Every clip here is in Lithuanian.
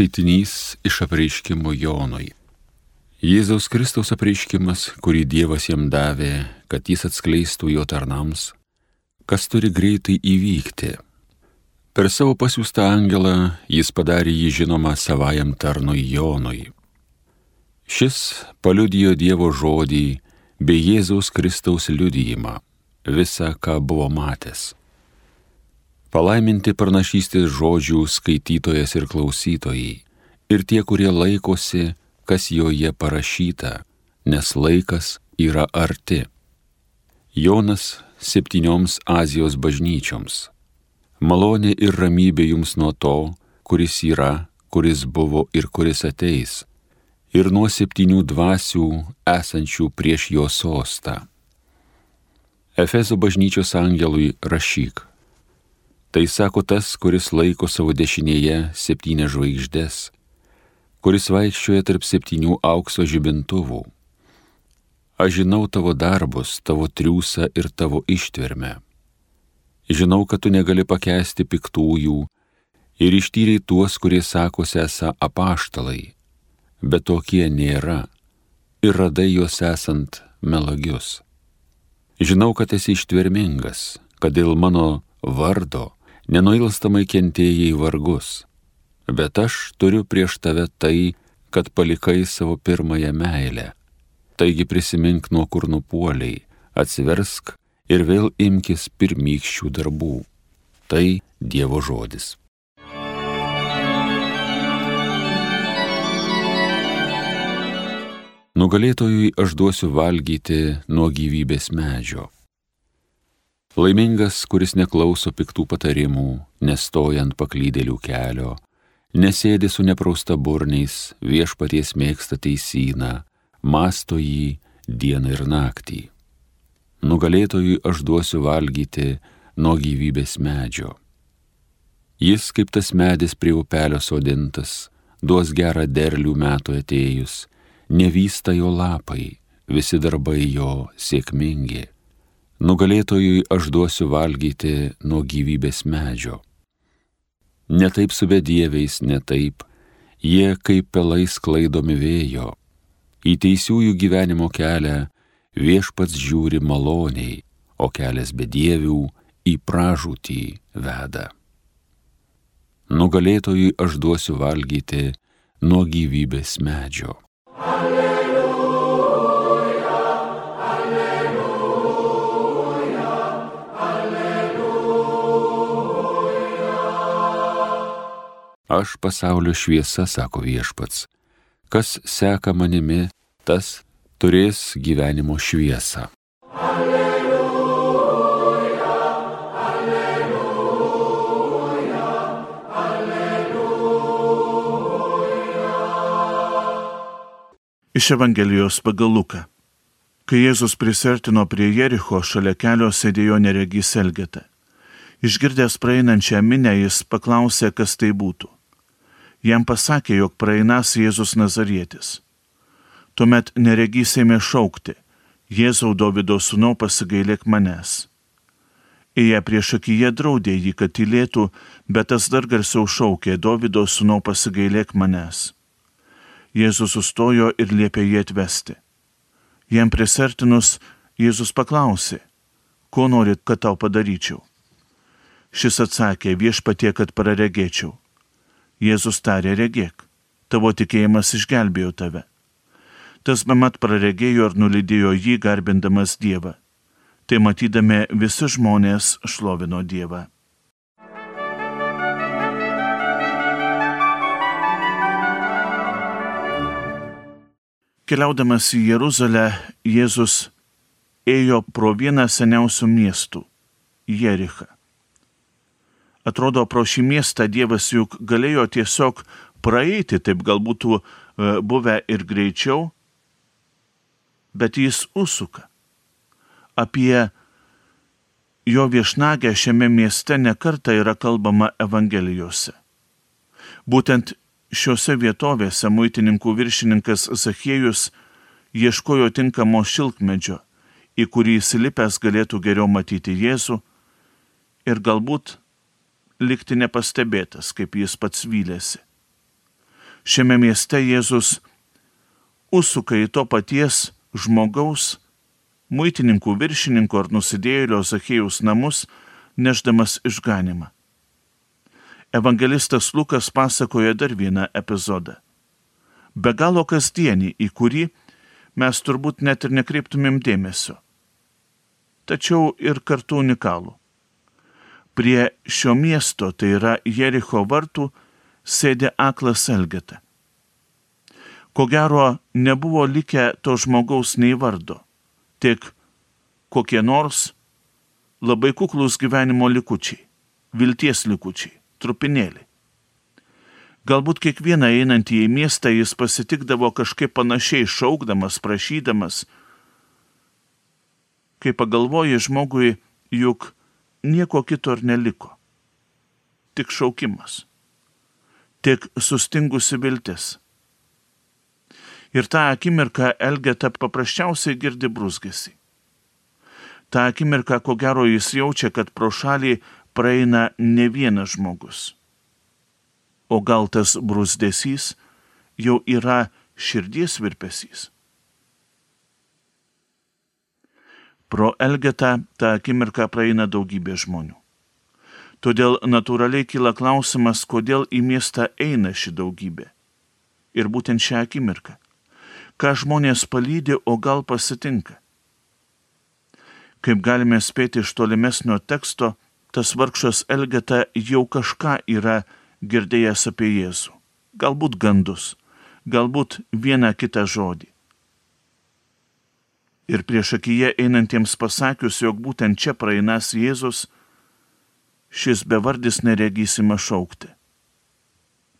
Skaitinys iš apreiškimo Jonui. Jėzaus Kristaus apreiškimas, kurį Dievas jam davė, kad jis atskleistų jo tarnams, kas turi greitai įvykti. Per savo pasiūstą angelą jis padarė jį žinomą savajam tarnui Jonui. Šis paliudijo Dievo žodį bei Jėzaus Kristaus liudijimą, visą, ką buvo matęs. Palaiminti pranašystės žodžių skaitytojas ir klausytojai, ir tie, kurie laikosi, kas joje parašyta, nes laikas yra arti. Jonas septynioms Azijos bažnyčioms. Malonė ir ramybė jums nuo to, kuris yra, kuris buvo ir kuris ateis, ir nuo septynių dvasių esančių prieš jo sostą. Efeso bažnyčios angelui rašyk Tai sako tas, kuris laiko savo dešinėje septynias žvaigždės, kuris vaikščioja tarp septynių aukso žibintuvų. Aš žinau tavo darbus, tavo triūsą ir tavo ištvermę. Žinau, kad tu negali pakęsti piktųjų ir ištyriai tuos, kurie sakosi esą apaštalai, bet tokie nėra ir radai juos esant melagius. Žinau, kad esi ištvermingas, kad dėl mano vardo nenuilstamai kentėjai vargus, bet aš turiu prieš tave tai, kad palikai savo pirmąją meilę. Taigi prisimink nuo kur nupuoliai, atsiversk ir vėl imkis pirmykščių darbų. Tai Dievo žodis. Nugalėtojui aš duosiu valgyti nuo gyvybės medžio Laimingas, kuris neklauso piktų patarimų, nestoja ant paklydėlių kelio, nesėdi su neprausta burniais, viešpaties mėgsta teisyną, masto jį dieną ir naktį. Nugalėtojui aš duosiu valgyti nuo gyvybės medžio. Jis kaip tas medis prie upelio sodintas, duos gerą derlių metų atėjus, nevysta jo lapai, visi darbai jo sėkmingi nugalėtojui aš duosiu valgyti nuo gyvybės medžio. Netaip su bedieviais, netaip, jie kaip pelai sklaidomi vėjo, į teisiųjų gyvenimo kelią viešpats žiūri maloniai, o kelias bedievių į pražūtį veda. Nugalėtojui aš duosiu valgyti nuo gyvybės medžio. Aš pasaulio šviesa, sako viešpats. Kas seka manimi, tas turės gyvenimo šviesą. Alleluja, alleluja, alleluja. Iš Evangelijos pagal Luką. Kai Jėzus prisertino prie Jericho, šalia kelio sėdėjo neregys Elgeta. Išgirdęs praeinančią minę, jis paklausė, kas tai būtų jam pasakė, jog praeinas Jėzus Nazarietis. Tuomet neregys ėmė šaukti, Jėzau Davido sūnau pasigailėk manęs. Įje prieš akiją draudė jį, kad tylėtų, bet tas dar garsiau šaukė, Davido sūnau pasigailėk manęs. Jėzus sustojo ir liepė jį atvesti. Jam prisertinus, Jėzus paklausė, ko norit, kad tau padaryčiau. Šis atsakė, viešpatie, kad praregėčiau. Jėzus tarė regėk, tavo tikėjimas išgelbėjo tave. Tas bemat praregėjo ir nulydėjo jį garbindamas Dievą. Tai matydami visi žmonės šlovino Dievą. Keliaudamas į Jeruzalę, Jėzus ėjo pro vieną seniausių miestų - Jerichą. Atrodo, pro šį miestą Dievas juk galėjo tiesiog praeiti, taip gal būtų e, buvę ir greičiau, bet jis užsuka. Apie jo viešnagę šiame mieste nekarta yra kalbama Evangelijose. Būtent šiuose vietovėse muitininkų viršininkas Zachiejus ieškojo tinkamo šilkmedžio, į kurį įsilipęs galėtų geriau matyti Jėzų ir galbūt likti nepastebėtas, kaip jis pats vylėsi. Šiame mieste Jėzus užsuka į to paties žmogaus, muitininkų viršininko ar nusidėjėlio Zachėjus namus, neždamas išganimą. Evangelistas Lukas pasakoja dar vieną epizodą. Be galo kasdienį, į kurį mes turbūt net ir nekreiptumėm dėmesio. Tačiau ir kartu unikalų. Prie šio miesto, tai yra Jericho vartų, sėdė aklas Elgeta. Ko gero, nebuvo likę to žmogaus nei vardo, tik kokie nors labai kuklus gyvenimo likučiai, vilties likučiai, trupinėliai. Galbūt kiekvieną einantį į miestą jis pasitikdavo kažkaip panašiai šaukdamas, prašydamas. Kai pagalvoji žmogui, juk nieko kito ir neliko. Tik šaukimas. Tik sustingusi viltis. Ir tą akimirką Elgeta paprasčiausiai girdi brūsgesi. Ta akimirka, ko gero, jis jaučia, kad pro šalį praeina ne vienas žmogus o gal tas brūzdesys jau yra širdies virpesys. Pro Elgetą tą akimirką praeina daugybė žmonių. Todėl natūraliai kyla klausimas, kodėl į miestą eina ši daugybė. Ir būtent šią akimirką. Ką žmonės palydė, o gal pasitinka. Kaip galime spėti iš tolimesnio teksto, tas vargšas Elgeta jau kažką yra girdėjęs apie Jėzų. Galbūt gandus, galbūt vieną kitą žodį. Ir prieš akiją einantiems pasakius, jog būtent čia praeinas Jėzus, šis bevardis neregysima šaukti.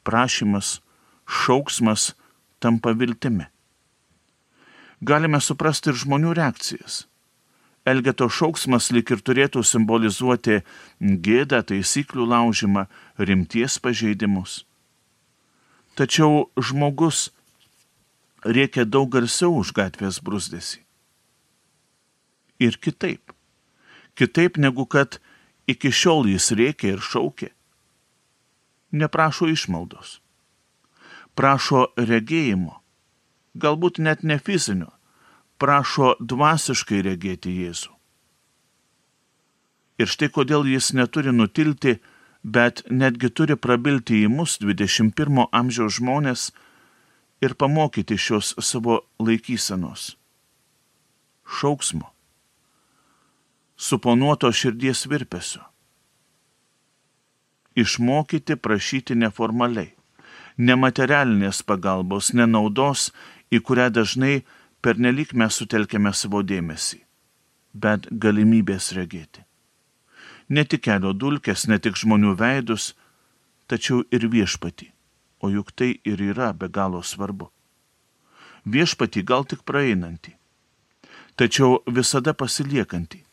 Prašymas, šauksmas tampa viltimi. Galime suprasti ir žmonių reakcijas Elgeto šauksmas lik ir turėtų simbolizuoti gėdą, taisyklių laužimą, rimties pažeidimus. Tačiau žmogus reikia daug garsiau už gatvės brusdėsi. Ir kitaip. Kitaip negu kad iki šiol jis rėkė ir šaukė. Neprašo išmaldos. Prašo regėjimo. Galbūt net ne fizinio, prašo dvasiškai regėti Jėzų. Ir štai kodėl jis neturi nutilti, bet netgi turi prabilti į mus 21 amžiaus žmonės ir pamokyti šios savo laikysenos. Šauksmo. Suponuoto širdies virpesio. Išmokyti prašyti neformaliai, nematerialinės pagalbos, nenaudos, į kurią dažnai pernelyg mes sutelkėme savo dėmesį, bet galimybės regėti. Ne tik kelio dulkes, ne tik žmonių veidus, tačiau ir viešpati, o juk tai ir yra be galo svarbu. Viešpati gal tik praeinantį, tačiau visada pasiliekantį.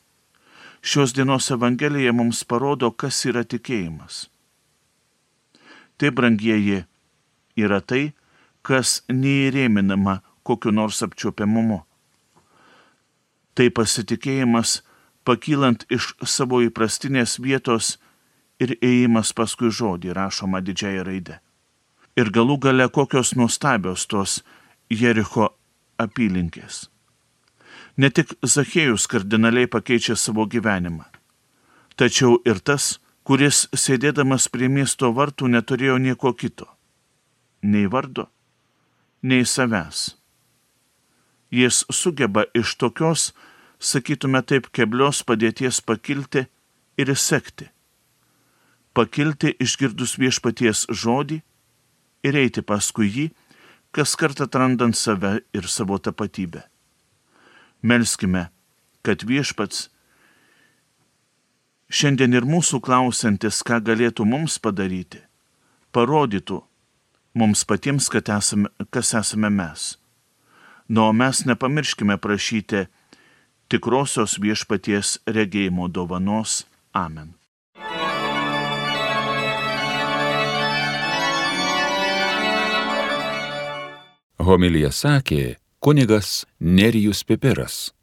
Šios dienos Evangelija mums parodo, kas yra tikėjimas. Tai, brangieji, yra tai, kas neįrėminama kokiu nors apčiopiamumu. Tai pasitikėjimas pakylant iš savo įprastinės vietos ir ėjimas paskui žodį rašoma didžiai raidė. Ir galų gale kokios nuostabios tos Jericho apylinkės. Ne tik Zachėjus kardinaliai pakeičia savo gyvenimą, tačiau ir tas, kuris sėdėdamas prie miesto vartų neturėjo nieko kito - nei vardo, nei savęs jis sugeba iš tokios, sakytume taip, keblios padėties pakilti ir įsekti. Pakilti išgirdus viešpaties žodį ir eiti paskui jį, kas kartą atrandant save ir savo tapatybę. Melskime, kad viešpats šiandien ir mūsų klausantis, ką galėtų mums padaryti, parodytų mums patiems, esame, kas esame mes Nu, o mes nepamirškime prašyti tikrosios viešpaties regėjimo dovanos. Amen. Homilija sakė kunigas Nerijus Pipiras.